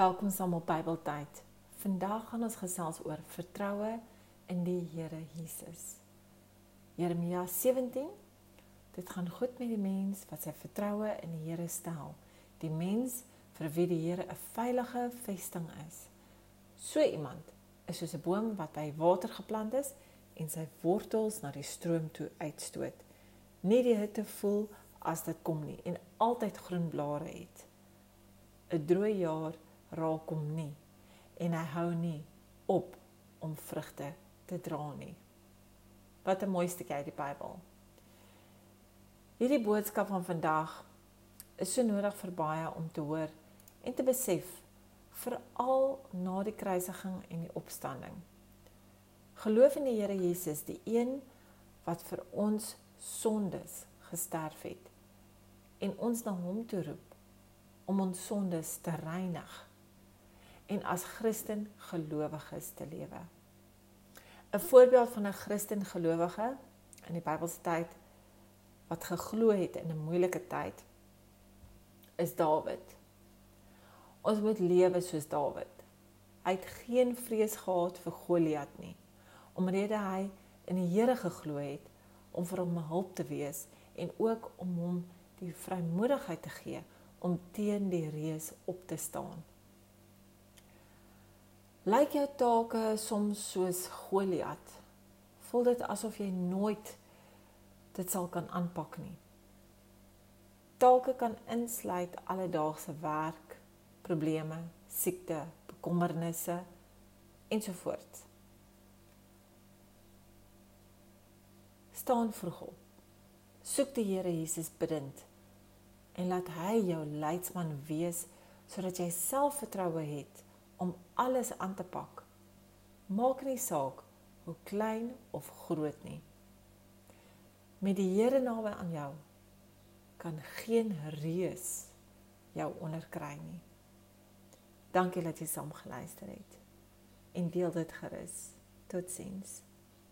Welkom saam op Bybeltyd. Vandag gaan ons gesels oor vertroue in die Here Jesus. Jeremia 17. Dit gaan goed met die mens wat sy vertroue in die Here stel. Die mens vir wie die Here 'n veilige vesting is. So iemand is soos 'n boom wat by water geplant is en sy wortels na die stroom toe uitstoot. Nie die hitte voel as dit kom nie en altyd groen blare het. 'n Droë jaar raak hom nie en hy hou nie op om vrugte te dra nie. Wat 'n mooi stukkie uit die Bybel. Hierdie boodskap van vandag is so nodig vir baie om te hoor en te besef veral na die kruisiging en die opstanding. Geloof in die Here Jesus, die een wat vir ons sondes gesterf het en ons na hom toe roep om ons sondes te reinig en as Christen gelowiges te lewe. 'n Voorbeeld van 'n Christen gelowige in die Bybelse tyd wat geglo het in 'n moeilike tyd is Dawid. Ons moet lewe soos Dawid. Hy het geen vrees gehad vir Goliat nie, omdat hy in die Here geglo het om vir hom hulp te wees en ook om hom die vrymoedigheid te gee om teen die reus op te staan. Lyk jou take soms soos Goliat? Voel dit asof jy nooit dit sal kan aanpak nie. Take kan insluit alledaagse werk, probleme, siekte, bekommernisse ensovoorts. Staan vroeg op. Soek die Here Jesus bidend en laat hy jou leidsman wees sodat jy selfvertroue het om alles aan te pak. Maak nie saak hoe klein of groot nie. Met die Here naby aan jou kan geen reus jou onderkry nie. Dankie dat jy saam geluister het. En deel dit gerus. Totsiens.